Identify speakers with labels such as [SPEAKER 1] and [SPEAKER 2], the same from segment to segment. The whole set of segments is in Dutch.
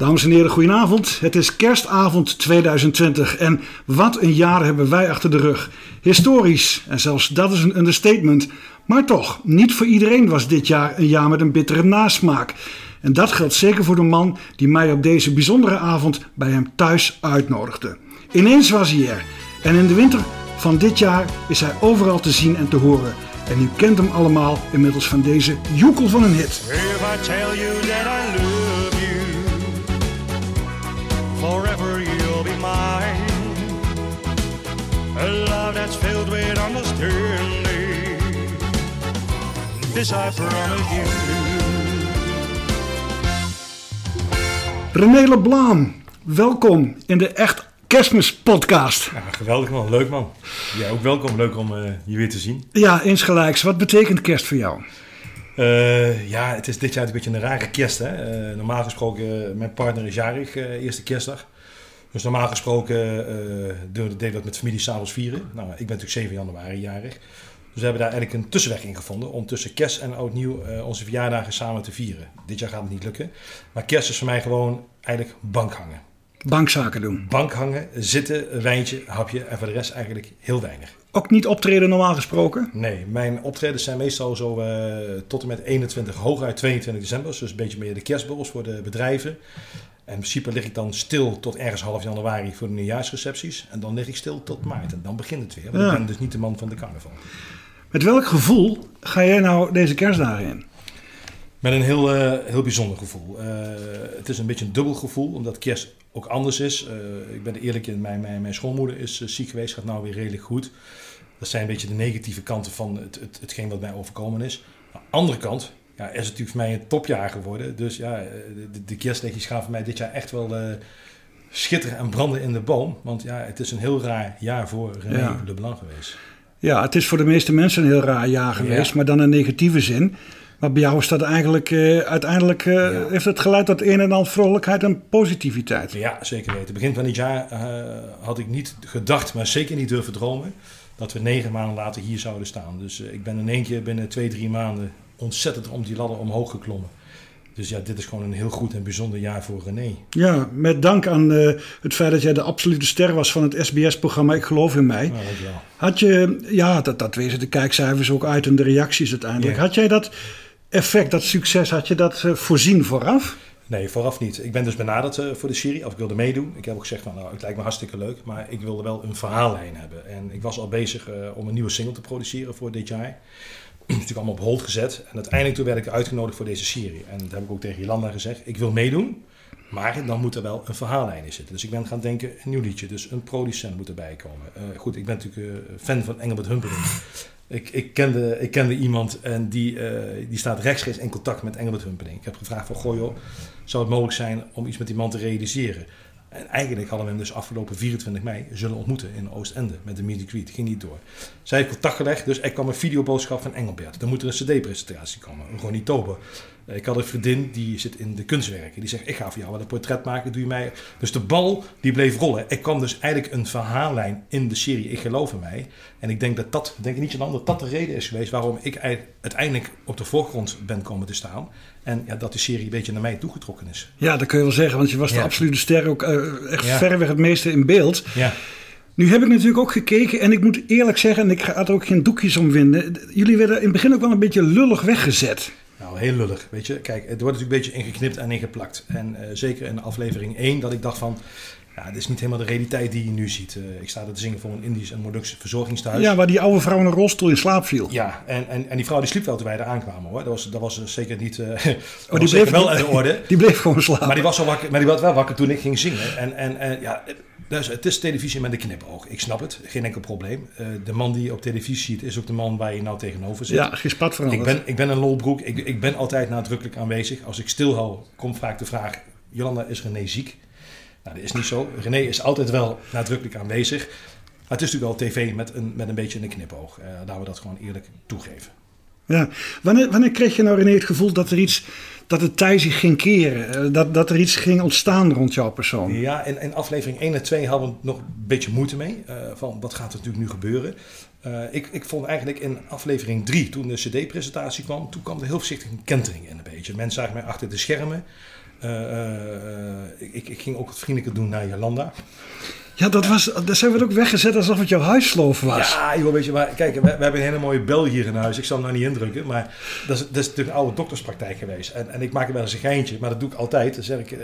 [SPEAKER 1] Dames en heren, goedenavond. Het is kerstavond 2020 en wat een jaar hebben wij achter de rug. Historisch, en zelfs dat is een understatement. Maar toch, niet voor iedereen was dit jaar een jaar met een bittere nasmaak. En dat geldt zeker voor de man die mij op deze bijzondere avond bij hem thuis uitnodigde. Ineens was hij er. En in de winter van dit jaar is hij overal te zien en te horen. En u kent hem allemaal inmiddels van deze joekel van een hit.
[SPEAKER 2] This I promise you.
[SPEAKER 1] René Leblanc, welkom in de Echt Kerstmis podcast.
[SPEAKER 3] Ja, geweldig man, leuk man. Jij ook welkom, leuk om eh, je weer te zien.
[SPEAKER 1] Ja, insgelijks. Wat betekent kerst voor jou?
[SPEAKER 3] Eh, ja, het is dit jaar een beetje een rare kerst. Hè? Eh, normaal gesproken, mijn partner is jarig, eh, eerste kerstdag. Dus normaal gesproken eh deden we dat met familie s'avonds vieren. Nou, ik ben natuurlijk 7 januari jarig. Dus we hebben daar eigenlijk een tussenweg in gevonden om tussen kerst en oud nieuw eh, onze verjaardagen samen te vieren. Dit jaar gaat het niet lukken. Maar kerst is voor mij gewoon eigenlijk bankhangen.
[SPEAKER 1] Bankzaken doen.
[SPEAKER 3] Bankhangen, zitten, een wijntje, hapje en voor de rest eigenlijk heel weinig.
[SPEAKER 1] Ook niet optreden normaal gesproken?
[SPEAKER 3] Nee, mijn optredens zijn meestal zo eh, tot en met 21, hooguit 22 december. Dus een beetje meer de kerstborrels voor de bedrijven. En in principe lig ik dan stil tot ergens half januari voor de nieuwjaarsrecepties. En dan lig ik stil tot maart. En dan begint het weer. Want
[SPEAKER 1] Ja.
[SPEAKER 3] ik ben dus niet de man van de carnaval.
[SPEAKER 1] Met welk gevoel ga jij nou deze kerstdagen in?
[SPEAKER 3] Met een heel, eh, heel bijzonder gevoel. Eh, het is een beetje een dubbel gevoel, omdat kerst ook anders is. Eh, ik ben eerlijk in, mijn, mijn, mijn schoonmoeder is ziek geweest, gaat nou weer redelijk goed. Dat zijn een beetje de negatieve kanten van het, het, hetgeen wat mij overkomen is. Aan de andere kant ja, is het natuurlijk voor mij een topjaar geworden. Dus ja, de, de kerstlichtjes gaan voor mij dit jaar echt wel schitteren en branden in de boom. Want ja, het is een heel raar jaar voor René
[SPEAKER 1] Ja.
[SPEAKER 3] Leblanc geweest.
[SPEAKER 1] Ja, het is voor de meeste mensen een heel raar jaar geweest,
[SPEAKER 3] Ja.
[SPEAKER 1] maar dan in negatieve zin. Maar bij jou is dat eigenlijk, eh, uiteindelijk eh,
[SPEAKER 3] Ja.
[SPEAKER 1] heeft het geleid tot een en ander vrolijkheid en positiviteit.
[SPEAKER 3] Ja, zeker weten. Begin van dit jaar eh, had ik niet gedacht, maar zeker niet durven dromen, dat we negen maanden later hier zouden staan. Dus ik ben in één keer binnen twee, drie maanden ontzettend om die ladder omhoog geklommen. Dus ja, dit is gewoon een heel goed en bijzonder jaar voor René.
[SPEAKER 1] Ja, met dank aan eh, het feit dat jij de absolute ster was van het SBS-programma Ik Geloof in Mij.
[SPEAKER 3] Nou, dankjewel.
[SPEAKER 1] Had je, ja, dat, dat wezen de kijkcijfers ook uit en de reacties uiteindelijk.
[SPEAKER 3] Ja.
[SPEAKER 1] Had jij dat effect, dat succes, had je dat eh, voorzien vooraf?
[SPEAKER 3] Nee, vooraf niet. Ik ben dus benaderd eh, voor de serie, of ik wilde meedoen. Ik heb ook gezegd van, nou, het lijkt me hartstikke leuk, maar ik wilde wel een verhaallijn hebben. En ik was al bezig eh, om een nieuwe single te produceren voor dit jaar. Dat is natuurlijk allemaal op hold gezet. En uiteindelijk toen werd ik uitgenodigd voor deze serie. En dat heb ik ook tegen Jolanda gezegd. Ik wil meedoen, maar dan moet er wel een verhaallijn in zitten. Dus ik ben gaan denken, een nieuw liedje. Dus een producent moet erbij komen. Eh, goed, ik ben natuurlijk fan van Engelbert Humperdinck. Ik, ik, kende, ik kende iemand en die, eh, die staat rechtstreeks in contact met Engelbert Humperdinck. Ik heb gevraagd van, goh joh, zou het mogelijk zijn om iets met die man te realiseren? En eigenlijk hadden we hem dus afgelopen 24 mei zullen ontmoeten in Oostende met de greet. Ging niet door. Zij heeft contact gelegd, dus er kwam een videoboodschap van Engelbert. Dan moet er een cd-presentatie komen, een Ronnie Tober. Eh, Ik had een vriendin, die zit in de kunstwerken. Die zegt, ik ga voor jou wel een portret maken, doe je mij... Dus de bal, die bleef rollen. Er kwam dus eigenlijk een verhaallijn in de serie Ik Geloof in Mij. En ik denk dat dat, denk ik niet Jan, dat dat de reden is geweest... waarom ik ei- uiteindelijk op de voorgrond ben komen te staan. En ja, dat de serie een beetje naar mij toegetrokken is.
[SPEAKER 1] Ja, dat kun je wel zeggen, want je was de absolute ster ook eh, echt
[SPEAKER 3] Ja.
[SPEAKER 1] verreweg het meeste in beeld.
[SPEAKER 3] Ja.
[SPEAKER 1] Nu heb ik natuurlijk ook gekeken en ik moet eerlijk zeggen, en ik ga er ook geen doekjes om winden. Jullie werden in het begin ook wel een beetje lullig weggezet.
[SPEAKER 3] Nou, heel lullig. Weet je, kijk, het wordt natuurlijk een beetje ingeknipt en ingeplakt. En eh, zeker in aflevering 1 dat ik dacht van, ja, dit is niet helemaal de realiteit die je nu ziet. Eh, ik sta er te zingen voor een Indisch en Molukse verzorgingstehuis.
[SPEAKER 1] Ja, waar die oude vrouw in een rolstoel in slaap viel.
[SPEAKER 3] Ja, en, en, en die vrouw die sliep wel toen wij eraan kwamen hoor. Dat was, dat was eh, zeker niet. dat
[SPEAKER 1] die bleef-
[SPEAKER 3] wel de orde.
[SPEAKER 1] Die bleef gewoon slapen.
[SPEAKER 3] Maar die was, al wakker, maar die was wel wakker toen ik ging zingen. En, en, en ja, dus het is televisie met een knipoog. Ik snap het, geen enkel probleem. Eh, de man die je op televisie ziet is ook de man waar je nou tegenover zit.
[SPEAKER 1] ja, geen spat
[SPEAKER 3] Ik
[SPEAKER 1] veranderd.
[SPEAKER 3] ben, ik ben een lolbroek. Ik, ik ben altijd nadrukkelijk aanwezig. Als ik stilhou, komt vaak de vraag... Jolanda, is René ziek? Nou, dat is niet zo. René is altijd wel nadrukkelijk aanwezig. Maar het is natuurlijk wel tv met een, met een beetje een knipoog. Eh laten we dat gewoon eerlijk toegeven.
[SPEAKER 1] Ja. Wanneer, wanneer kreeg je nou René het gevoel dat er iets, dat het tij zich ging keren? Eh, Dat, dat er iets ging ontstaan rond jouw persoon?
[SPEAKER 3] Ja, in, in aflevering 1 en 2 hadden we nog een beetje moeite mee. eh, van wat gaat er natuurlijk nu gebeuren? Eh, ik, ik vond eigenlijk in aflevering 3, toen de CD-presentatie kwam, toen kwam er heel voorzichtig een kentering in een beetje. Mensen zagen mij achter de schermen. Ik, ik ging ook wat vriendelijker doen naar Jolanda.
[SPEAKER 1] Ja, dat was, daar zijn we ook weggezet alsof het jouw huisloof was.
[SPEAKER 3] Ja, joh, weet je, maar kijk, we, we hebben een hele mooie bel hier in huis. Ik zal hem nou niet indrukken, maar dat is, dat natuurlijk een oude dokterspraktijk geweest. En, en ik maak er wel eens een geintje, maar dat doe ik altijd. Dan zeg ik,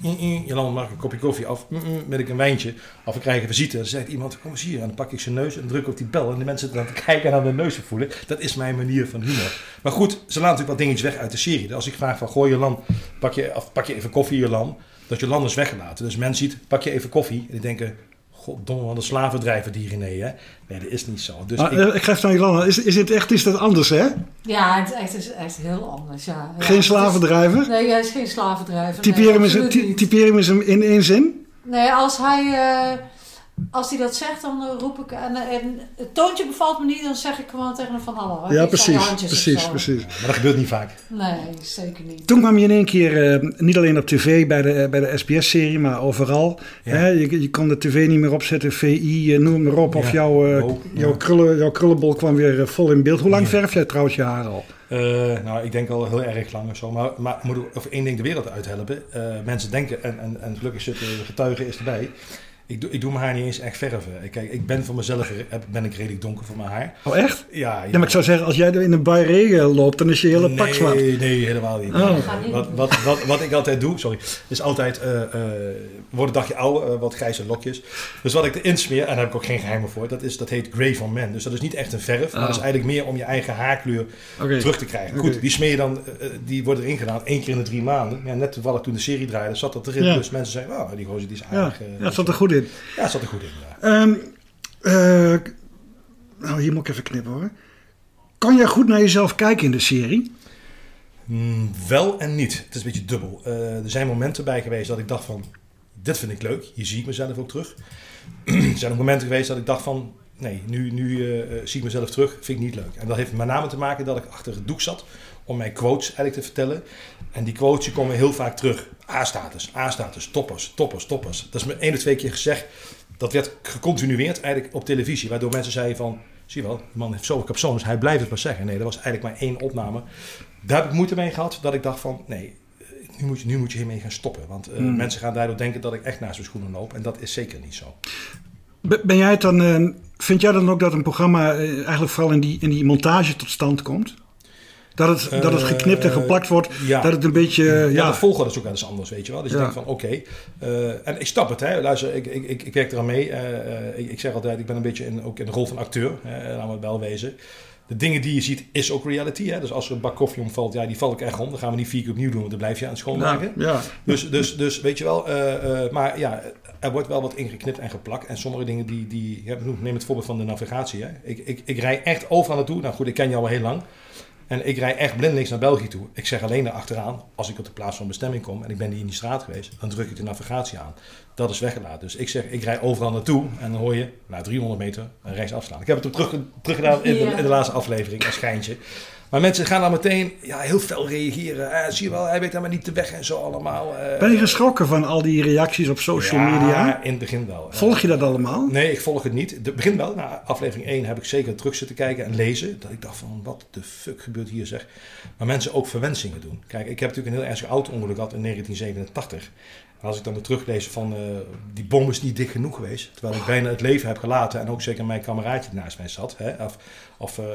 [SPEAKER 3] mm, mm, Jolanda mag ik een kopje koffie af, mm, mm, met ik een wijntje. Of ik krijg een visite. Dan zegt iemand, kom eens hier. En dan pak ik zijn neus en druk op die bel. En de mensen dan te kijken en aan de neus te voelen. Dat is mijn manier van humor. Maar goed, ze laten natuurlijk wat dingetjes weg uit de serie. Dus als ik vraag van, gooi Jolan, pak je, of pak je even koffie Jolan. Dat Jolan is weggelaten. Dus men ziet, pak je even koffie. En die denken, goddomme, wat een slavendrijver die René, hè? Nee, dat is niet zo. Dus
[SPEAKER 1] Maar,
[SPEAKER 3] ik,
[SPEAKER 1] eh, ik geef het aan Jolanda. Is, is het echt is dat anders, hè?
[SPEAKER 4] Ja, het is echt, het is echt heel anders. Ja. Ja,
[SPEAKER 1] Geen
[SPEAKER 4] is-
[SPEAKER 1] slavendrijver?
[SPEAKER 4] Nee, hij is geen slavendrijver.
[SPEAKER 1] Typeer
[SPEAKER 4] nee,
[SPEAKER 1] hem eens typeer hem eens in één zin.
[SPEAKER 4] Nee, als hij, eh, als hij dat zegt, dan eh, roep ik... En, en het toontje bevalt me niet, dan zeg ik gewoon tegen hem van hallo.
[SPEAKER 1] Ja, precies. Precies,
[SPEAKER 4] zo.
[SPEAKER 1] precies.
[SPEAKER 3] maar dat gebeurt niet vaak.
[SPEAKER 4] Nee, zeker niet.
[SPEAKER 1] Toen kwam je in één keer, eh, niet alleen op tv bij de, bij de SBS-serie, maar overal.
[SPEAKER 3] Ja.
[SPEAKER 1] Hè? Je, je kon de tv niet meer opzetten, VI, eh, noem het maar op. Of jouw, eh,
[SPEAKER 3] Oh, ja.
[SPEAKER 1] jouw, krullen, jouw krullenbol kwam weer eh, vol in beeld. Hoe lang
[SPEAKER 3] Ja.
[SPEAKER 1] verf jij trouwens je haar al?
[SPEAKER 3] Eh, nou, ik denk al heel erg lang of zo. Maar, maar ik moet over één ding de wereld uithelpen. Eh, mensen denken, en, en, en gelukkig zit de getuige is erbij. Ik doe, ik doe mijn haar niet eens echt verven. Ik- Kijk, ik ben voor mezelf ben ik redelijk donker voor mijn haar.
[SPEAKER 1] Oh, echt?
[SPEAKER 3] Ja,
[SPEAKER 1] Ja, maar ik zou zeggen, als jij er in een bui regen loopt, dan is je hele pak zwart.
[SPEAKER 3] Nee, nee, helemaal niet.
[SPEAKER 1] Oh.
[SPEAKER 4] Dat niet.
[SPEAKER 3] Wat, wat, wat, wat ik altijd doe, sorry, is altijd, eh eh word een dagje ouder, eh, wat grijze lokjes. Dus wat ik erin smeer, en daar heb ik ook geen geheimen voor, dat, is, dat heet Grey van Men. Dus dat is niet echt een verf, maar
[SPEAKER 1] Oh.
[SPEAKER 3] dat is eigenlijk meer om je eigen haarkleur terug te krijgen.
[SPEAKER 1] Oké.
[SPEAKER 3] Goed, die smeer je dan, die wordt erin gedaan één keer in de drie maanden. Ja, net toevallig toen de serie draaide, zat dat erin.
[SPEAKER 1] Ja.
[SPEAKER 3] Dus mensen zeiden, oh, die gozer die is
[SPEAKER 1] Ja,
[SPEAKER 3] aardig. eh,
[SPEAKER 1] ja, het zat er goed in.
[SPEAKER 3] Ja, het zat er goed in, ja.
[SPEAKER 1] Ehm, eh, nou, hier moet ik even knippen hoor. Kan jij goed naar jezelf kijken in de serie?
[SPEAKER 3] Mm, wel en niet. Het is een beetje dubbel. Eh, er zijn momenten bij geweest dat ik dacht van, dit vind ik leuk. Hier zie ik mezelf ook terug. er zijn ook momenten geweest dat ik dacht van, nee, nu, nu eh, zie ik mezelf terug, vind ik niet leuk. En dat heeft met name te maken dat ik achter het doek zat om mijn quotes eigenlijk te vertellen. En die quotes die komen heel vaak terug. A-status, A-status, toppers, toppers, toppers. Dat is me één of twee keer gezegd. Dat werd gecontinueerd eigenlijk op televisie. Waardoor mensen zeiden van, zie je wel, die man heeft zoveel capsones, hij blijft het maar zeggen. Nee, dat was eigenlijk maar één opname. Daar heb ik moeite mee gehad, dat ik dacht van, nee, nu moet je, nu moet je hiermee gaan stoppen. Want
[SPEAKER 1] Hmm.
[SPEAKER 3] mensen gaan daardoor denken dat ik echt naast mijn schoenen loop. En dat is zeker niet zo.
[SPEAKER 1] Ben jij het dan, eh, vind jij dan ook dat een programma eh, eigenlijk vooral in die, in die montage tot stand komt? Dat het, dat het geknipt en
[SPEAKER 3] Eh,
[SPEAKER 1] geplakt wordt,
[SPEAKER 3] ja.
[SPEAKER 1] dat het een beetje, eh,
[SPEAKER 3] ja,
[SPEAKER 1] ja,
[SPEAKER 3] de volgorde is ook wel eens anders, weet je wel. Dus je denkt van, oké. eh, en ik snap het, hè. Luister, ik, ik, ik, ik werk eraan mee. eh, eh, ik, ik zeg altijd, ik ben een beetje in, ook in de rol van acteur. Hè, laten we het wel wezen. De dingen die je ziet, is ook reality. Hè? Dus als er een bak koffie omvalt, ja, die val ik echt om. Dan gaan we niet vier keer opnieuw doen, want dan blijf je aan het schoonmaken.
[SPEAKER 1] ja, ja.
[SPEAKER 3] Dus, dus, dus weet je wel, eh, eh, maar ja, er wordt wel wat ingeknipt en geplakt. En sommige dingen die, die ja, neem het voorbeeld van de navigatie. Hè. Ik, ik, ik rij echt overal naartoe. Nou goed, ik ken jou al heel lang. En ik rij echt blindelings naar België toe. Ik zeg alleen achteraan, als ik op de plaats van bestemming kom en ik ben hier in die straat geweest, dan druk ik de navigatie aan. Dat is weggelaten. Dus ik zeg, ik rij overal naartoe en dan hoor je na 300 meter een rechts afslaan. Ik heb het ook terug, teruggedaan in, de, in de laatste aflevering, een schijntje. Maar mensen gaan dan meteen ja, heel fel reageren. Eh, zie je wel, hij weet helemaal niet de weg en zo allemaal. Eh,
[SPEAKER 1] Ben je geschrokken van al die reacties op social
[SPEAKER 3] ja,
[SPEAKER 1] media?
[SPEAKER 3] in het begin wel.
[SPEAKER 1] Volg je dat allemaal?
[SPEAKER 3] Nee, ik volg het niet. Het begin wel. Na aflevering 1 heb ik zeker terug zitten kijken en lezen. Dat ik dacht van, wat de fuck gebeurt hier zeg. Maar mensen ook verwensingen doen. Kijk, ik heb natuurlijk een heel ernstig auto-ongeluk gehad in 1987. En als ik dan weer teruglees van, eh, die bom is niet dik genoeg geweest. Terwijl ik bijna het leven heb gelaten. En ook zeker mijn kameraadje naast mij zat. Hè? Of, of eh, eh,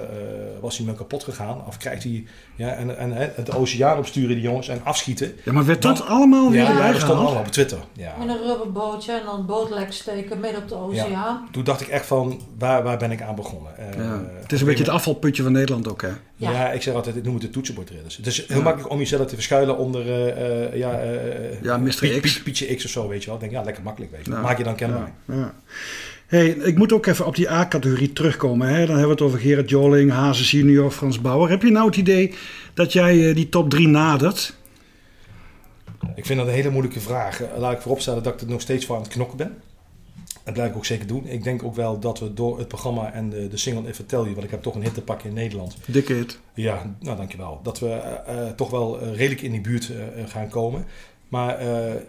[SPEAKER 3] was hij me kapot gegaan? Of krijgt hij ja, en, en, hè, het oceaan opsturen die jongens en afschieten.
[SPEAKER 1] Ja, maar werd dat
[SPEAKER 3] Dan-
[SPEAKER 1] allemaal weer
[SPEAKER 3] Ja, ja, dat stond allemaal op Twitter. Ja.
[SPEAKER 4] Met een rubberbootje en dan bootlek steken midden op de oceaan.
[SPEAKER 3] Toen dacht ik echt van, waar, waar ben ik aan begonnen? Eh,
[SPEAKER 1] Ja. Het is een beetje het afvalputje van Nederland ook, hè?
[SPEAKER 3] Ja.
[SPEAKER 4] Ja.
[SPEAKER 3] ik zeg altijd, ik noem het de toetsenbordridders. Het is heel
[SPEAKER 1] Ja.
[SPEAKER 3] makkelijk om jezelf te verschuilen onder eh, eh, ja, eh,
[SPEAKER 1] Ja, Mr.
[SPEAKER 3] Piet-
[SPEAKER 1] X.
[SPEAKER 3] Piet- Pietje X of zo, weet je wel. Ik denk, ja, lekker makkelijk, weet je.
[SPEAKER 1] Ja.
[SPEAKER 3] Maak je dan kenbaar.
[SPEAKER 1] Ja, ja. Hey, ik moet ook even op die A-categorie terugkomen. Hè? Dan hebben we het over Gerard Joling, Hazes Junior, Frans Bauer. Heb je nou het idee dat jij eh, die top 3 nadert?
[SPEAKER 3] Ik vind dat een hele moeilijke vraag. Eh, Laat ik vooropstellen dat ik er nog steeds voor aan het knokken ben. Dat blijf ik ook zeker doen. Ik denk ook wel dat we door het programma en de, de single If I Tell You, want ik heb toch een hit te pakken in Nederland.
[SPEAKER 1] Dikke hit.
[SPEAKER 3] Ja, nou dankjewel. Dat we eh, toch wel redelijk in die buurt gaan komen. Maar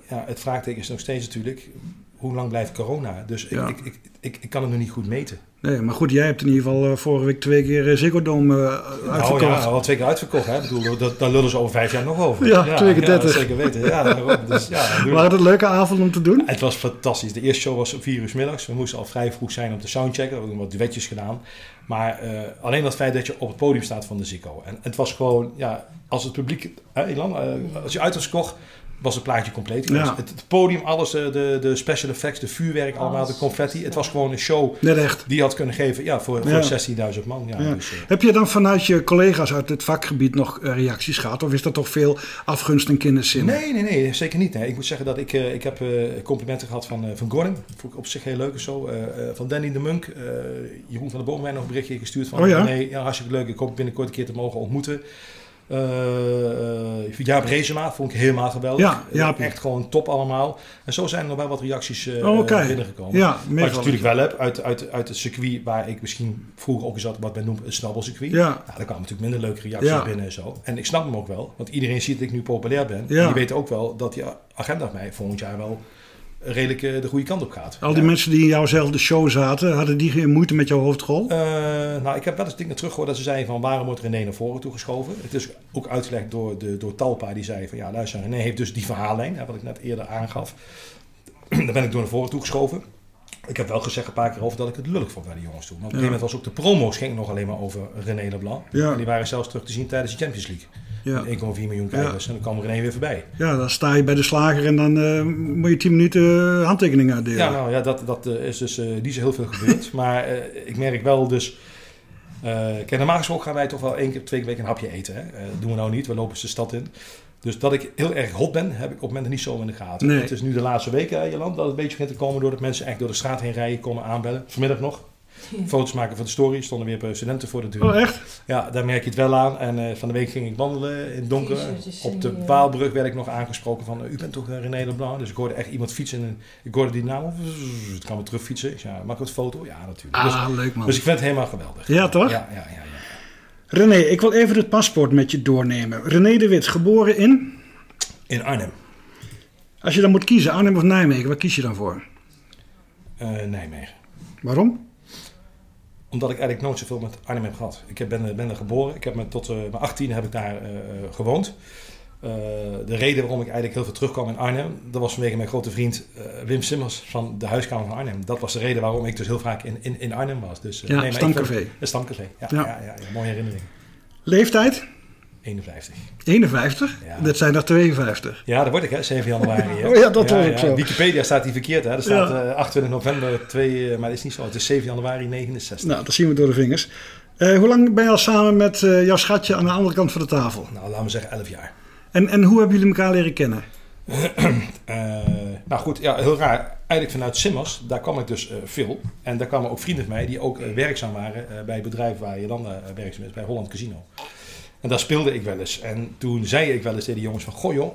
[SPEAKER 3] ja, het vraagteken is nog steeds natuurlijk, hoe lang blijft corona? Dus ik,
[SPEAKER 1] Ja.
[SPEAKER 3] ik, ik, ik, ik kan het nog niet goed meten.
[SPEAKER 1] Nee, maar goed, jij hebt in ieder geval eh, vorige week twee keer uh, Ziggo Dome uh, uitverkocht.
[SPEAKER 3] Nou ja, al twee keer uitverkocht. Hè? Ik bedoel, dat, daar lullen ze over vijf jaar nog over.
[SPEAKER 1] Ja, twee keer dertig.
[SPEAKER 3] Ja, zeker weten. Ja, dus, ja,
[SPEAKER 1] Waren het een leuke avond om te doen?
[SPEAKER 3] Het was fantastisch. De eerste show was om vier uur s middags. We moesten al vrij vroeg zijn om te soundchecken. We hebben wat duetjes gedaan. Maar uh, alleen dat feit dat je op het podium staat van de Ziggo. En het was gewoon, ja, als het publiek, hè, Ilan, als je uit was kocht, was het plaatje compleet.
[SPEAKER 1] Ja.
[SPEAKER 3] Het, het, podium, alles, de, de, de special effects, de vuurwerk, allemaal, de confetti. Het was gewoon een show
[SPEAKER 1] Net echt.
[SPEAKER 3] die je had kunnen geven ja, voor,
[SPEAKER 1] Ja.
[SPEAKER 3] voor 16.000 man. Ja,
[SPEAKER 1] Ja.
[SPEAKER 3] Dus, uh,
[SPEAKER 1] Heb je dan vanuit je collega's uit het vakgebied nog uh, reacties gehad? Of is dat toch veel afgunst en kinderzin?
[SPEAKER 3] Nee, nee, nee, zeker niet. Nee. Ik moet zeggen dat ik, uh, ik heb complimenten gehad van, van Gordon. Dat vond ik op zich heel leuk en zo. Uh, van Danny de Munk. Jeroen van der Boom mij nog een berichtje gestuurd van...
[SPEAKER 1] Oh ja?
[SPEAKER 3] Nee, ja, hartstikke leuk. Ik hoop binnenkort een keer te mogen ontmoeten. Uh, Jaap Rezema vond ik helemaal geweldig.
[SPEAKER 1] Ja, Jaap.
[SPEAKER 3] Echt gewoon top allemaal. En zo zijn er nog wel wat reacties uh,
[SPEAKER 1] oh, okay.
[SPEAKER 3] binnengekomen.
[SPEAKER 1] Ja,
[SPEAKER 3] wat ik natuurlijk wel heb uit, uit, uit het circuit waar ik misschien vroeger ook eens zat, wat men noemt een snabbelcircuit.
[SPEAKER 1] Ja.
[SPEAKER 3] Nou, daar kwamen natuurlijk minder leuke reacties
[SPEAKER 1] Ja.
[SPEAKER 3] binnen en zo. En ik snap hem ook wel, want iedereen ziet dat ik nu populair ben.
[SPEAKER 1] Ja.
[SPEAKER 3] En die weet ook wel dat die agenda mij volgend jaar wel redelijk uh, de goede kant op gaat.
[SPEAKER 1] Al die
[SPEAKER 3] ja.
[SPEAKER 1] mensen die in jouwzelfde show zaten, hadden die geen moeite met jouw hoofdrol?
[SPEAKER 3] Uh, nou, ik heb wel eens dingen teruggehoord dat ze zeiden van waarom wordt René naar voren toegeschoven. Het is ook uitgelegd door, de, door Talpa, die zei van ja luister, René heeft dus die verhaallijn, hè, wat ik net eerder aangaf. Daar ben ik door naar voren toegeschoven. Ik heb wel gezegd een paar keer over dat ik het lullig vond bij de jongens toen. Maar op een gegeven moment was ook de promo's ging nog alleen maar over René Leblanc.
[SPEAKER 1] Ja.
[SPEAKER 3] En die waren zelfs terug te zien tijdens de Champions League.
[SPEAKER 1] Ja.
[SPEAKER 3] 1,4 miljoen kijkers. Ja. En dan kwam René weer voorbij.
[SPEAKER 1] Ja, dan sta je bij de slager en dan uh, moet je 10 minuten uh, handtekeningen uitdelen.
[SPEAKER 3] Ja, nou ja, dat, dat uh, is dus niet zo heel veel gebeurd. maar eh, ik merk wel dus... kijk, normaal gesproken gaan wij toch wel één keer, twee keer week een hapje eten. Hè? dat doen we nou niet, we lopen de stad in. Dus dat ik heel erg hot ben, heb ik op het moment niet zo in de gaten.
[SPEAKER 1] Nee.
[SPEAKER 3] Het is nu de laatste weken, hè, Joland, dat het een beetje begint te komen doordat mensen echt door de straat heen rijden, komen aanbellen. Vanmiddag nog. Ja. Foto's maken van de story. Stonden weer studenten voor de deur.
[SPEAKER 1] Oh, echt?
[SPEAKER 3] Ja, daar merk je het wel aan. En uh, van de week ging ik wandelen in het donker. Op de Waalbrug werd ik nog aangesproken van... Uh, u bent toch René Leblanc? Dus ik hoorde echt iemand fietsen. En ik hoorde die naam. Het kan weer terug fietsen. Ik zei, ja, maak ik een foto? Ja, natuurlijk.
[SPEAKER 1] Ah,
[SPEAKER 3] dus,
[SPEAKER 1] leuk man.
[SPEAKER 3] Dus ik vind het helemaal geweldig.
[SPEAKER 1] Ja, toch?
[SPEAKER 3] Ja, ja, ja. ja.
[SPEAKER 1] René, ik wil even het paspoort met je doornemen. René de Wit, geboren in?
[SPEAKER 3] In Arnhem.
[SPEAKER 1] Als je dan moet kiezen, Arnhem of Nijmegen, waar kies je dan voor?
[SPEAKER 3] Uh, Nijmegen.
[SPEAKER 1] Waarom?
[SPEAKER 3] Omdat ik eigenlijk nooit zoveel met Arnhem heb gehad. Ik ben, ben er geboren. Ik heb me tot uh, mijn 18 heb ik daar uh, gewoond. Uh, de reden waarom ik eigenlijk heel veel terugkwam in Arnhem, dat was vanwege mijn grote vriend Wim Simmers van de huiskamer van Arnhem. Dat was de reden waarom ik dus heel vaak in, in, in Arnhem was. Dus,
[SPEAKER 1] ja, nee, stamcafé.
[SPEAKER 3] Een stamcafé, ja, ja. Ja, ja, mooie herinnering.
[SPEAKER 1] Leeftijd?
[SPEAKER 3] 51.
[SPEAKER 1] 51?
[SPEAKER 3] Ja.
[SPEAKER 1] Dat zijn er 52.
[SPEAKER 3] Ja, dat word ik hè, 7 januari. Hè?
[SPEAKER 1] oh ja, dat was ook zo.
[SPEAKER 3] Wikipedia staat die verkeerd hè. Er staat uh, 28 november 2, uh, maar dat is niet zo. Het is 7 januari 69.
[SPEAKER 1] Nou, dat zien we door de vingers. Uh, hoe lang ben je al samen met uh, jouw schatje aan de andere kant van de tafel?
[SPEAKER 3] Nou, laten we zeggen 11 jaar.
[SPEAKER 1] En, en hoe hebben jullie elkaar leren kennen?
[SPEAKER 3] Nou goed, ja, heel raar. Eigenlijk vanuit Simmers, daar kwam ik dus veel. En daar kwamen ook vrienden van mij die ook werkzaam waren bij het bedrijf waar je dan werkzaam is, bij Holland Casino. En daar speelde ik wel eens. En toen zei ik wel eens tegen de jongens van, goh joh,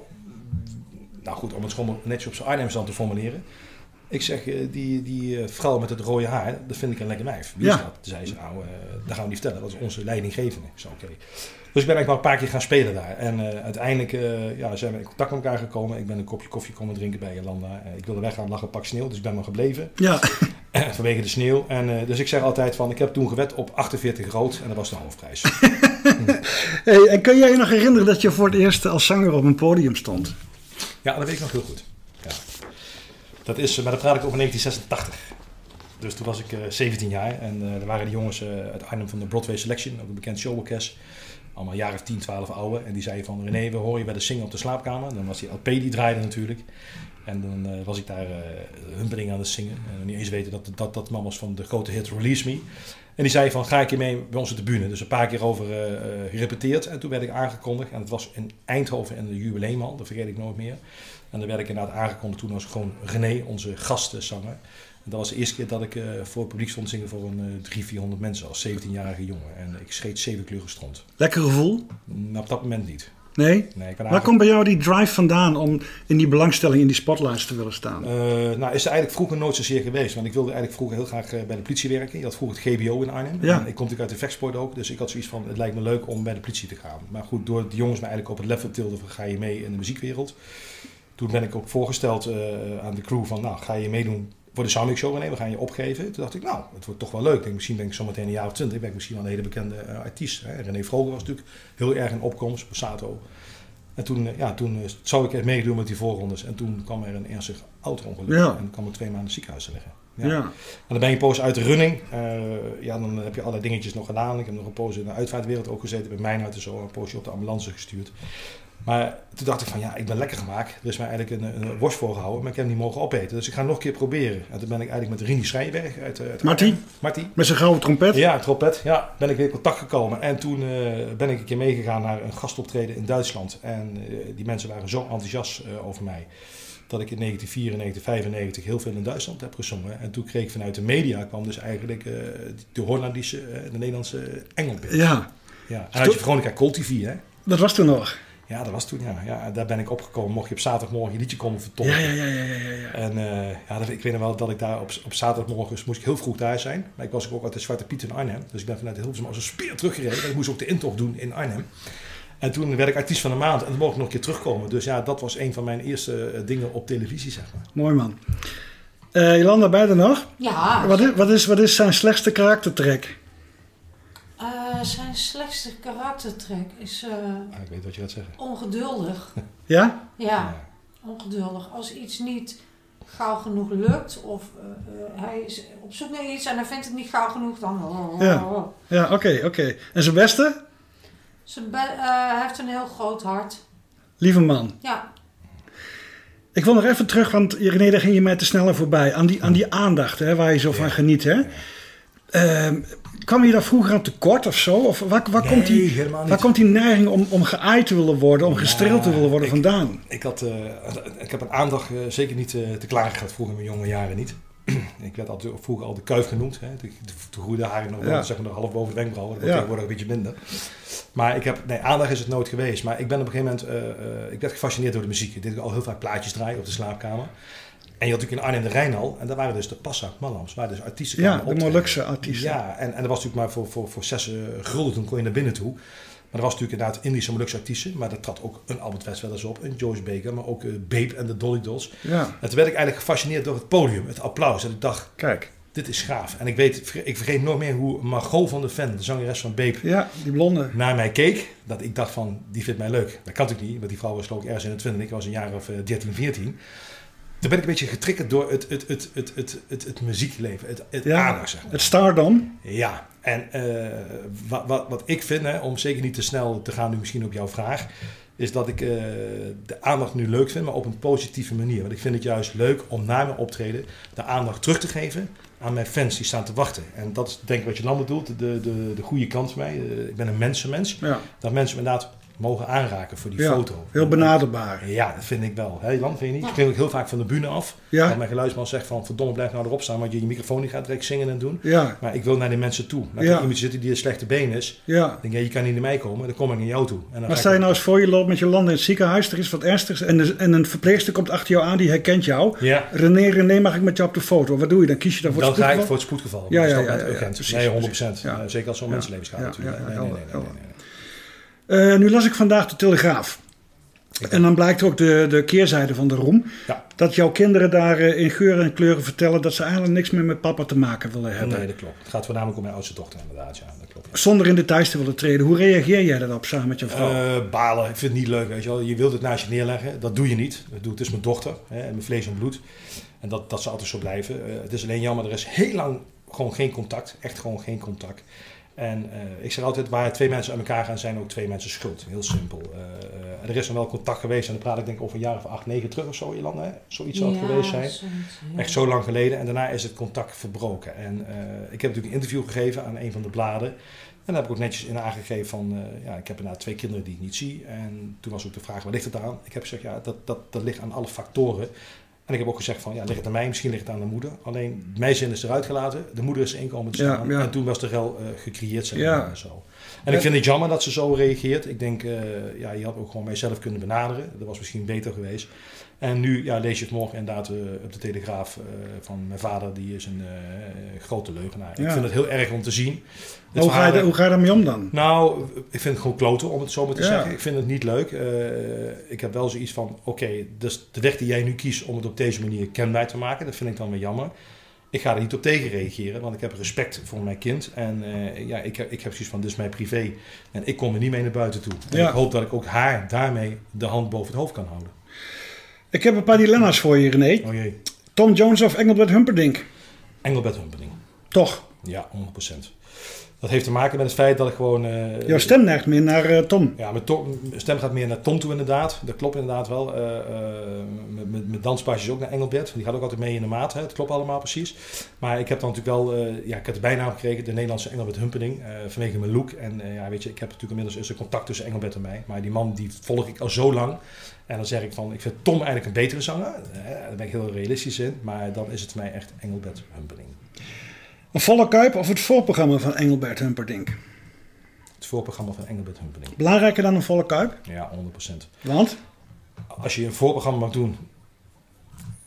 [SPEAKER 3] nou goed, om het gewoon netjes op zijn Arnhems dan te formuleren. Ik zeg, die, die vrouw met het rode haar, dat vind ik een lekker wijf. Wie
[SPEAKER 1] ja.
[SPEAKER 3] is dat? Toen zei ze, nou, dat gaan we niet vertellen. Dat is onze leidinggevende. Ik zei, oké. Okay. Dus ik ben eigenlijk wel een paar keer gaan spelen daar. En uh, uiteindelijk uh, ja, zijn we in contact met elkaar gekomen. Ik ben een kopje koffie komen drinken bij Jolanda. Uh, ik wilde weggaan, lag een pak sneeuw, dus ik ben maar gebleven.
[SPEAKER 1] Ja.
[SPEAKER 3] vanwege de sneeuw. En, dus ik zeg altijd van, ik heb toen gewet op 48 rood en dat was de hoofdprijs.
[SPEAKER 1] hey, en kun jij je nog herinneren dat je voor het eerst als zanger op een podium stond?
[SPEAKER 3] Ja, dat weet ik nog heel goed. Ja. Dat is, maar dan praat ik over 1986. Dus toen was ik 17 jaar en er waren de jongens uit Arnhem van de Broadway Selection, ook een bekend showorkest allemaal jaar of 10, 12 oude. En die zei van René, we horen je bij de zingen op de slaapkamer. Dan was die LP die draaide natuurlijk. En dan uh, was ik daar uh, aan het zingen. En niet eens weten dat dat, dat man was van de grote hit Release Me. En die zei van, ga ik je mee bij de bühne? Dus een paar keer over uh, gerepeteerd. En toen werd ik aangekondigd. En het was in Eindhoven in de jubileumhal. Dat vergeet ik nooit meer. En dan werd ik inderdaad aangekondigd. Toen was gewoon René, onze gastzanger. En dat was de eerste keer dat ik uh, voor het publiek stond zingen voor een uh, 300, 400 mensen als 17-jarige jongen. En ik scheet zeven kleuren stront.
[SPEAKER 1] Lekker gevoel?
[SPEAKER 3] Nou, op dat moment niet.
[SPEAKER 1] Nee?
[SPEAKER 3] nee
[SPEAKER 1] Waar komt bij jou die drive vandaan om in die belangstelling in die spotlights te willen staan?
[SPEAKER 3] Uh, nou, is er eigenlijk vroeger nooit zozeer geweest. Want ik wilde eigenlijk vroeger heel graag uh, bij de politie werken. Je had vroeger het GBO in Arnhem.
[SPEAKER 1] Ja.
[SPEAKER 3] En ik kom natuurlijk uit de vechtsport ook. Dus ik had zoiets van, het lijkt me leuk om bij de politie te gaan. Maar goed, door de jongens me eigenlijk op het level tilden van ga je mee in de muziekwereld. Toen ben ik ook voorgesteld uh, aan de crew van, nou, ga je meedoen voor de Soundmix Show, René, we gaan je opgeven. Toen dacht ik, nou, het wordt toch wel leuk. Ik denk, misschien ben ik zometeen een jaar of twintig, ben ik misschien wel een hele bekende eh, artiest. Hè. René Vroger was natuurlijk heel erg in opkomst, Passato. En toen, eh, ja, toen eh, zou ik echt meedoen met die voorrondes. En toen kwam er een ernstig auto-ongeluk.
[SPEAKER 1] Ja.
[SPEAKER 3] En kwam ik twee maanden ziekenhuis te liggen.
[SPEAKER 1] Ja.
[SPEAKER 3] Ja. En dan ben je een poos uit de running. Ja, dan heb je allerlei dingetjes nog gedaan. Ik heb nog een poos in de uitvaartwereld ook gezeten. Bij mijn uit en zo. Een poosje op de ambulance gestuurd. Maar toen dacht ik van ja, ik ben lekker gemaakt. Er is mij eigenlijk een, een worst voorgehouden, maar ik heb hem niet mogen opeten. Dus ik ga nog een keer proberen. En toen ben ik eigenlijk met Rini Schrijnberg uit, eh, uit.
[SPEAKER 1] Marty. Met zijn gouden trompet.
[SPEAKER 3] Ja, trompet. Ja, ben ik weer in contact gekomen. En toen eh, ben ik een keer meegegaan naar een gastoptreden in Duitsland. En eh, die mensen waren zo enthousiast over mij. Dat ik in 1994, 1995 heel veel in Duitsland heb gezongen. En toen kreeg ik vanuit de media kwam dus eigenlijk de Hollandische, de Nederlandse engel.
[SPEAKER 1] Ja,
[SPEAKER 3] Ja. En had je Veronica TV, hè?
[SPEAKER 1] dat was toen nog.
[SPEAKER 3] Ja, dat was toen, ja. ja. Daar ben ik opgekomen. Mocht je op zaterdagmorgen je liedje komen vertolken.
[SPEAKER 1] Ja, ja, ja, ja, ja, ja.
[SPEAKER 3] En eh, ja, dat- ik weet nog wel dat ik daar op, op zaterdagmorgen moest ik heel vroeg thuis zijn. Maar ik was ook uit de Zwarte Piet in Arnhem. Dus ik ben vanuit Hilversum als een speer teruggereden. Ik moest ook de intocht doen in Arnhem. En toen werd ik artiest van de maand en dan mocht ik nog een keer terugkomen. Dus ja, dat was een van mijn eerste eh, dingen op televisie, zeg maar.
[SPEAKER 1] Mooi man. Eh Jolanda, bij nog?
[SPEAKER 4] Ja,
[SPEAKER 1] Wat is, wat, is, wat is zijn slechtste karaktertrek?
[SPEAKER 4] Eh, zijn slechtste karaktertrek is eh,
[SPEAKER 3] Ah, ik weet wat je gaat zeggen.
[SPEAKER 4] ongeduldig.
[SPEAKER 1] Ja?
[SPEAKER 4] Ja, ongeduldig. Als iets niet gauw genoeg lukt of eh, hij is op zoek naar iets en hij vindt het niet gauw genoeg, dan... oh,
[SPEAKER 1] Ja. Ja, oké, oké. En zijn beste?
[SPEAKER 4] Zijn be- eh, hij heeft een heel groot hart.
[SPEAKER 1] Lieve man.
[SPEAKER 4] Ja,
[SPEAKER 1] Ik wil nog even terug, want René, daar ging je mij te sneller voorbij. Aan die, aan die aandacht, hè, waar je zo van geniet. Hè? Ehm, kwam je daar vroeger aan tekort of zo? Of waar, waar, komt, die, waar komt die neiging om, om geaaid te willen worden, om gestreeld te willen worden
[SPEAKER 3] ik-
[SPEAKER 1] vandaan?
[SPEAKER 3] Ik, had, eh, ik heb een aandacht eh, zeker niet eh, te klaar gehad vroeger in mijn jonge jaren niet. ik werd altijd, vroeger al de kuif genoemd. Hè. De groeide haren nog wel,
[SPEAKER 1] Ja.
[SPEAKER 3] zeg maar, nog half boven de wenkbrauwen. Dat
[SPEAKER 1] Ja.
[SPEAKER 3] wordt tegenwoordig een beetje minder. Maar ik heb, nee, aandacht is het nooit geweest. Maar ik ben op een gegeven moment, ik werd gefascineerd door de muziek. Ik deed al heel vaak plaatjes draaien op de slaapkamer. En je had natuurlijk in Arnhem de Rijn al. En daar waren dus de Passa Mallams, waar dus artiesten
[SPEAKER 1] Ja, de. Molukse artiesten.
[SPEAKER 3] Ja, en, en dat was natuurlijk maar voor, voor, voor zes eh, gulden toen kon je naar binnen toe. Maar er was natuurlijk inderdaad Indische Molukse artiesten. Maar er trad ook een Albert West wel eens op, een Joyce Baker, maar ook eh, Babe en de Dolly Dolls.
[SPEAKER 1] Ja,
[SPEAKER 3] En toen werd ik eigenlijk gefascineerd door het podium, het applaus. En ik dacht,
[SPEAKER 1] kijk.
[SPEAKER 3] dit is gaaf. En ik weet, ik vergeet nooit meer hoe Margot van de Ven, de zangeres van Babe,
[SPEAKER 1] Ja, die blonde.
[SPEAKER 3] naar mij keek. Dat ik dacht van, die vindt mij leuk. Dat kan natuurlijk niet, want die vrouw was geloof ik ergens in de 20. Ik was een jaar of eh, 13, 14. Toen ben ik een beetje getriggerd door het, het, het, het, het, het, het muziekleven, het, het
[SPEAKER 1] Ja,
[SPEAKER 3] aandacht, zeg maar.
[SPEAKER 1] het stardom.
[SPEAKER 3] Ja, en eh, wat, wat, wat ik vind, hè, om zeker niet te snel te gaan nu misschien op jouw vraag, is dat ik eh, de aandacht nu leuk vind, maar op een positieve manier. Want ik vind het juist leuk om na mijn optreden de aandacht terug te geven aan mijn fans die staan te wachten. En dat is denk ik wat je dan bedoelt, de, de, de goede kant van mij. Eh, ik ben een mensenmens.
[SPEAKER 1] Ja,
[SPEAKER 3] Dat mensen me inderdaad mogen aanraken voor die
[SPEAKER 1] Ja,
[SPEAKER 3] foto.
[SPEAKER 1] heel benaderbaar.
[SPEAKER 3] Ja, dat vind ik wel. Jan, vind je niet? Ik vind ook heel vaak van de bühne af.
[SPEAKER 1] Ja.
[SPEAKER 3] Dat mijn geluidsman zegt van, verdomme blijf nou erop staan, want je je microfoon gaat direct zingen en doen.
[SPEAKER 1] Ja,
[SPEAKER 3] Maar ik wil naar die mensen toe. Laat
[SPEAKER 1] Ja.
[SPEAKER 3] iemand zitten die een slechte been is.
[SPEAKER 1] ja.
[SPEAKER 3] Dan denk je, je kan niet naar mij komen, dan kom ik naar jou toe. En dan
[SPEAKER 1] Maar sta je nou eens voor, je loopt met je land in het ziekenhuis, er is wat ernstigs en, de- en een verpleegster komt achter jou aan, die herkent jou.
[SPEAKER 3] Ja,
[SPEAKER 1] René, René, mag ik met jou op de foto? Wat doe je? Dan kies je dan voor
[SPEAKER 3] dan
[SPEAKER 1] het
[SPEAKER 3] ga ik
[SPEAKER 1] spoedgeval?
[SPEAKER 3] voor het spoedgeval.
[SPEAKER 1] Ja,
[SPEAKER 3] Ja,
[SPEAKER 1] ja,
[SPEAKER 3] urgent.
[SPEAKER 1] precies,
[SPEAKER 3] nee, 100%.
[SPEAKER 1] precies. Ja.
[SPEAKER 3] Eh, zeker als zo'n mensenlevens gaat natuurlijk.
[SPEAKER 1] ja,
[SPEAKER 3] nee, nee, nee,
[SPEAKER 1] Eh, nu las ik vandaag de Telegraaf. En dan blijkt ook de, de keerzijde van de roem.
[SPEAKER 3] Ja.
[SPEAKER 1] Dat jouw kinderen daar eh, in geuren en kleuren vertellen dat ze eigenlijk niks meer met papa te maken willen hebben.
[SPEAKER 3] Nee, dat klopt. Het gaat voornamelijk om mijn oudste dochter inderdaad. Ja, dat klopt.
[SPEAKER 1] Zonder in details te willen treden. Hoe reageer jij daarop samen met je vrouw?
[SPEAKER 3] Eh, balen, ik vind het niet leuk. Weet je, wel. je wilt het naast je neerleggen, dat doe je niet. Dat doe, het is mijn dochter, hè, en mijn vlees en bloed. En dat, dat zal altijd zo blijven. Het is alleen jammer, er is heel lang gewoon geen contact. Echt gewoon geen contact. En eh, ik zeg altijd, waar twee mensen aan elkaar gaan, zijn ook twee mensen schuld. Heel simpel. Eh, er is dan wel contact geweest, en dan praat ik denk ik over een jaar of acht, negen terug of zo, Jolanda. hè? Zoiets zou het
[SPEAKER 4] Ja,
[SPEAKER 3] geweest zijn.
[SPEAKER 4] ja.
[SPEAKER 3] Echt zo lang geleden. En daarna is het contact verbroken. En ik heb natuurlijk een interview gegeven aan een van de bladen. En daar heb ik ook netjes in aangegeven van, ja, ik heb inderdaad twee kinderen die ik niet zie. En toen was ook de vraag, waar ligt het aan? Ik heb gezegd, ja, dat, dat, dat ligt aan alle factoren. En ik heb ook gezegd van, ja, ligt het aan mij? Misschien ligt het aan de moeder. Alleen, mijn zin is eruit gelaten. De moeder is inkomen te staan.
[SPEAKER 1] ja.
[SPEAKER 3] En toen was de rel eh, gecreëerd, zeg maar, zo. En ik vind het jammer dat ze zo reageert. Ik denk, eh, ja, je had ook gewoon mijzelf kunnen benaderen. Dat was misschien beter geweest. En nu ja, lees je het morgen inderdaad eh, op de Telegraaf eh, van mijn vader. Die is een eh, grote leugenaar.
[SPEAKER 1] Ja.
[SPEAKER 3] Ik vind het heel erg om te zien.
[SPEAKER 1] Hoe, ga je, hoe ga je daarmee om dan?
[SPEAKER 3] nou, ik vind het gewoon kloten om het zo maar te
[SPEAKER 1] Ja.
[SPEAKER 3] zeggen. Ik vind het niet leuk. Ik heb wel zoiets van, oké, dus de weg die jij nu kiest om het op deze manier kenbaar te maken. Dat vind ik dan weer jammer. Ik ga er niet op tegen reageren, want ik heb respect voor mijn kind. En ja, ik, heb- ik heb zoiets van, dit is mijn privé. En ik kom er niet mee naar buiten toe. En
[SPEAKER 1] Ja.
[SPEAKER 3] ik hoop dat ik ook haar daarmee de hand boven het hoofd kan houden.
[SPEAKER 1] Ik heb een paar dilemma's voor je, René.
[SPEAKER 3] Oh jee,
[SPEAKER 1] Tom Jones of Engelbert Humperdinck?
[SPEAKER 3] Engelbert Humpening.
[SPEAKER 1] Toch.
[SPEAKER 3] Ja, 100%. Dat heeft te maken met het feit dat ik gewoon... eh,
[SPEAKER 1] Jouw stem neigt meer naar eh, Tom.
[SPEAKER 3] Ja, mijn, to- mijn stem gaat meer naar Tom toe inderdaad. Dat klopt inderdaad wel. Eh, met- met danspasjes ook naar Engelbert. Die gaat ook altijd mee in de maat. Hè. Het klopt allemaal precies. Maar ik heb dan natuurlijk wel... ja, ik heb de bijnaam gekregen. De Nederlandse Engelbert Humperdinck. eh, vanwege mijn look. En ja, weet je, ik heb natuurlijk inmiddels er contact tussen Engelbert en mij. Maar die man die volg ik al zo lang. En dan zeg ik van... Ik vind Tom eigenlijk een betere zanger. Eh, daar ben ik heel realistisch in. Maar dan is het voor mij echt Engelbert Humperdinck.
[SPEAKER 1] Een volle kuip of het voorprogramma van Engelbert Humperdinck?
[SPEAKER 3] Het voorprogramma van Engelbert Humperdinck.
[SPEAKER 1] Belangrijker dan een volle kuip?
[SPEAKER 3] Ja, 100%.
[SPEAKER 1] Want?
[SPEAKER 3] als je een voorprogramma mag doen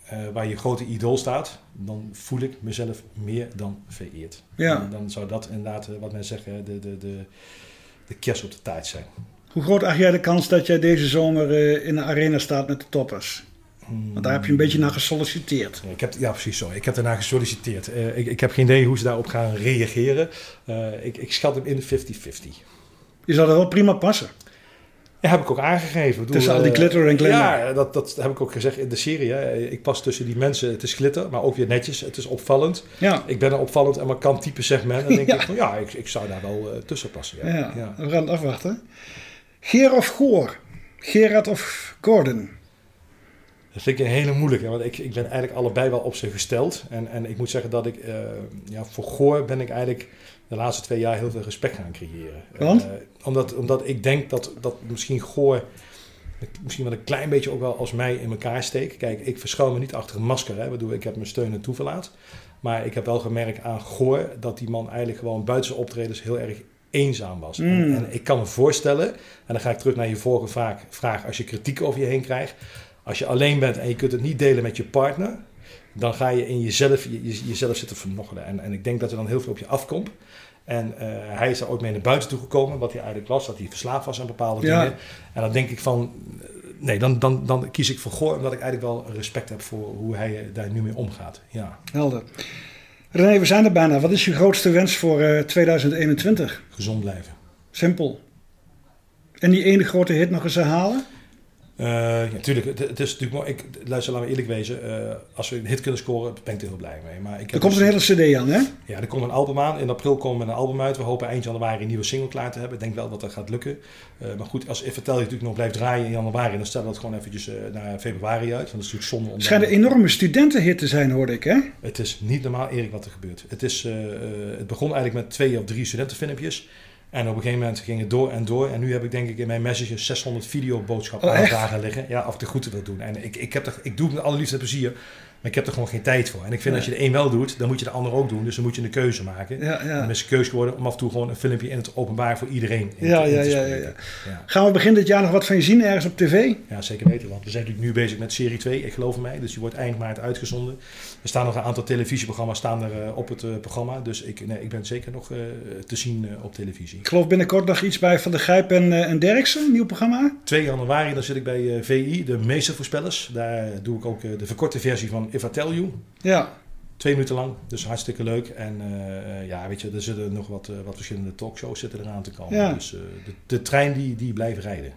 [SPEAKER 3] eh, waar je grote idool staat, dan voel ik mezelf meer dan vereerd.
[SPEAKER 1] Ja.
[SPEAKER 3] En dan zou dat inderdaad, eh, wat men zegt, de, de, de, de kerst op de taart zijn.
[SPEAKER 1] Hoe groot acht jij de kans dat jij deze zomer eh, in de arena staat met de toppers? Want daar heb je een beetje naar gesolliciteerd.
[SPEAKER 3] Ik heb, ja, precies zo. Ik heb daarna gesolliciteerd. Eh, ik, ik heb geen idee hoe ze daarop gaan reageren. Eh, ik, ik schat hem in de 50-50.
[SPEAKER 1] Je zou er wel prima passen.
[SPEAKER 3] Ja, heb ik ook aangegeven.
[SPEAKER 1] Tussen al die glitter en glamour.
[SPEAKER 3] Ja, dat, dat heb ik ook gezegd in de serie. Hè. Ik pas tussen die mensen. Het is glitter, maar ook weer netjes. Het is opvallend.
[SPEAKER 1] Ja.
[SPEAKER 3] Ik ben een opvallend en markant type segment. Dan denk
[SPEAKER 1] Ja.
[SPEAKER 3] ik van ja, ik, ik zou daar wel tussen passen. Ja.
[SPEAKER 1] Ja,
[SPEAKER 3] Ja.
[SPEAKER 1] we gaan het afwachten. Geer of Goor? Gerard of Gordon?
[SPEAKER 3] Dat vind ik een hele moeilijke, want ik, ik ben eigenlijk allebei wel op ze gesteld. En, en ik moet zeggen dat ik, eh, ja, voor Goor ben ik eigenlijk de laatste twee jaar heel veel respect gaan creëren.
[SPEAKER 1] Want?
[SPEAKER 3] Eh, omdat, omdat ik denk dat, dat misschien Goor misschien wel een klein beetje ook wel als mij in elkaar steekt. Kijk, ik verschuil me niet achter een masker. Hè. Bedoel, ik heb mijn steun en toeverlaat. Maar ik heb wel gemerkt aan Goor dat die man eigenlijk gewoon buiten zijn optredens heel erg eenzaam was. En,
[SPEAKER 1] Mm.
[SPEAKER 3] en ik kan me voorstellen, en dan ga ik terug naar je vorige vraag, vraag als je kritiek over je heen krijgt. Als je alleen bent en je kunt het niet delen met je partner, dan ga je in jezelf, je, je- jezelf zitten vermoggelen. En, en ik denk dat er dan heel veel op je afkomt. En eh, hij is daar ook mee naar buiten toe gekomen, wat hij eigenlijk was, dat hij verslaafd was aan bepaalde
[SPEAKER 1] Ja.
[SPEAKER 3] dingen. En dan denk ik van, eh, nee, dan, dan, dan kies ik voor Goor, omdat ik eigenlijk wel respect heb voor hoe hij eh, daar nu mee omgaat. Ja,
[SPEAKER 1] Helder. René, we zijn er bijna. Wat is je grootste wens voor eh, 2021?
[SPEAKER 3] gezond blijven.
[SPEAKER 1] Simpel. En die ene grote hit nog eens herhalen?
[SPEAKER 3] Eh, ja, natuurlijk, het, het is natuurlijk mooi. Ik, luister, laten we eerlijk wezen. eh, als we een hit kunnen scoren, ben ik er heel blij mee. Maar ik
[SPEAKER 1] Er komt
[SPEAKER 3] dus-
[SPEAKER 1] een hele cd aan, hè?
[SPEAKER 3] Ja, er komt een album aan. In april komen we een album uit. We hopen eind januari een nieuwe single klaar te hebben. Ik denk wel dat dat gaat lukken. Eh, maar goed, als Vertel je natuurlijk nog blijft draaien in januari, dan stellen we dat gewoon eventjes naar februari uit. Want dat is natuurlijk zonde om
[SPEAKER 1] Het schijnt een enorme studentenhit te zijn, hoorde ik, hè?
[SPEAKER 3] Het is niet normaal, Erik, wat er gebeurt. Het, is, het begon eigenlijk met twee of drie studentenfilmpjes. En op een gegeven moment ging het door en door. En nu heb ik denk ik in mijn messages 600 videoboodschappen
[SPEAKER 1] Oh,
[SPEAKER 3] aanvragen liggen. Ja, of ik de groeten wil doen. En ik, ik, heb er, ik doe het met allerliefste plezier. Maar ik heb er gewoon geen tijd voor. En ik vind als je de een wel doet, dan moet je de ander ook doen. Dus dan moet je een keuze maken.
[SPEAKER 1] Ja,
[SPEAKER 3] En
[SPEAKER 1] ja.
[SPEAKER 3] is keuze geworden om af en toe gewoon een filmpje in het openbaar voor iedereen in,
[SPEAKER 1] Ja,
[SPEAKER 3] te-
[SPEAKER 1] ja, ja, ja,
[SPEAKER 3] ja.
[SPEAKER 1] Gaan we begin dit jaar nog wat van je zien ergens op tv?
[SPEAKER 3] Ja, zeker weten. Want we zijn natuurlijk nu bezig met serie 2, ik geloof mij. Dus die wordt eind maart uitgezonden. Er staan nog een aantal televisieprogramma's staan er, eh, op het eh, programma. Dus ik, nee, ik ben zeker nog eh, te zien op televisie.
[SPEAKER 1] Ik geloof binnenkort nog iets bij Van der Grijp en, en Derksen, nieuw programma.
[SPEAKER 3] 2 januari dan zit ik bij VI, de meestervoorspellers. Daar doe ik ook de verkorte versie van If I Tell You.
[SPEAKER 1] Ja,
[SPEAKER 3] Twee minuten lang, dus hartstikke leuk. En eh, ja, weet je, er zitten nog wat, eh, wat verschillende talkshows zitten eraan te komen.
[SPEAKER 1] Ja.
[SPEAKER 3] Dus eh, de, de trein die, die blijft rijden.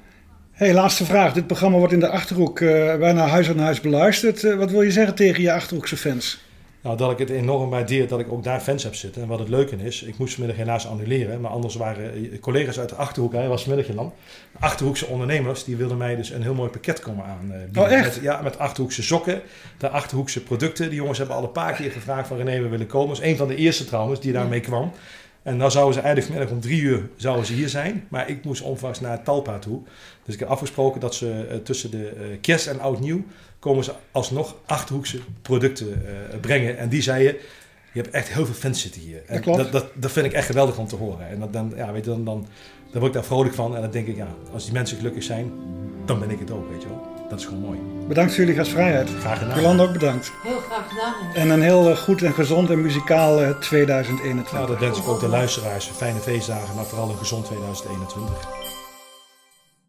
[SPEAKER 1] hey, laatste vraag. Dit programma wordt in de Achterhoek bijna huis aan huis beluisterd. Wat wil je zeggen tegen je Achterhoekse fans?
[SPEAKER 3] Nou, dat ik het enorm waardeer dat ik ook daar fans heb zitten. En wat het leuke is, ik moest vanmiddag helaas annuleren. Maar anders waren eh, collega's uit de Achterhoek, hij was vanmiddag in land. Achterhoekse ondernemers, die wilden mij dus een heel mooi pakket komen aan. eh, bieden.
[SPEAKER 1] Oh, echt?
[SPEAKER 3] Met, ja, met Achterhoekse sokken, de Achterhoekse producten. Die jongens hebben al een paar keer gevraagd van René, we willen komen. Dat is een van de eerste trouwens die daarmee kwam. En dan zouden ze eigenlijk vanmiddag om drie uur zouden ze hier zijn. Maar ik moest onvast naar Talpa toe. Dus ik heb afgesproken dat ze eh, tussen de eh, kerst en oud nieuw... komen ze alsnog Achterhoekse producten eh, brengen. En die zeiden, je hebt echt heel veel fans zitten hier. En
[SPEAKER 1] Dat.
[SPEAKER 3] Dat, dat, dat vind ik echt geweldig om te horen. En dat, dan, ja, weet je, dan, dan, dan word ik daar vrolijk van. En dan denk ik, ja, als die mensen gelukkig zijn, dan ben ik het ook, weet je wel. Dat is gewoon mooi.
[SPEAKER 1] Bedankt voor jullie gastvrijheid.
[SPEAKER 3] Graag gedaan.
[SPEAKER 1] Jolanda ook bedankt.
[SPEAKER 4] Heel graag gedaan.
[SPEAKER 1] En een heel eh, goed en gezond en muzikaal eh, 2021.
[SPEAKER 3] Nou, dat wens ik ook de luisteraars. Fijne feestdagen, maar vooral een gezond 2021.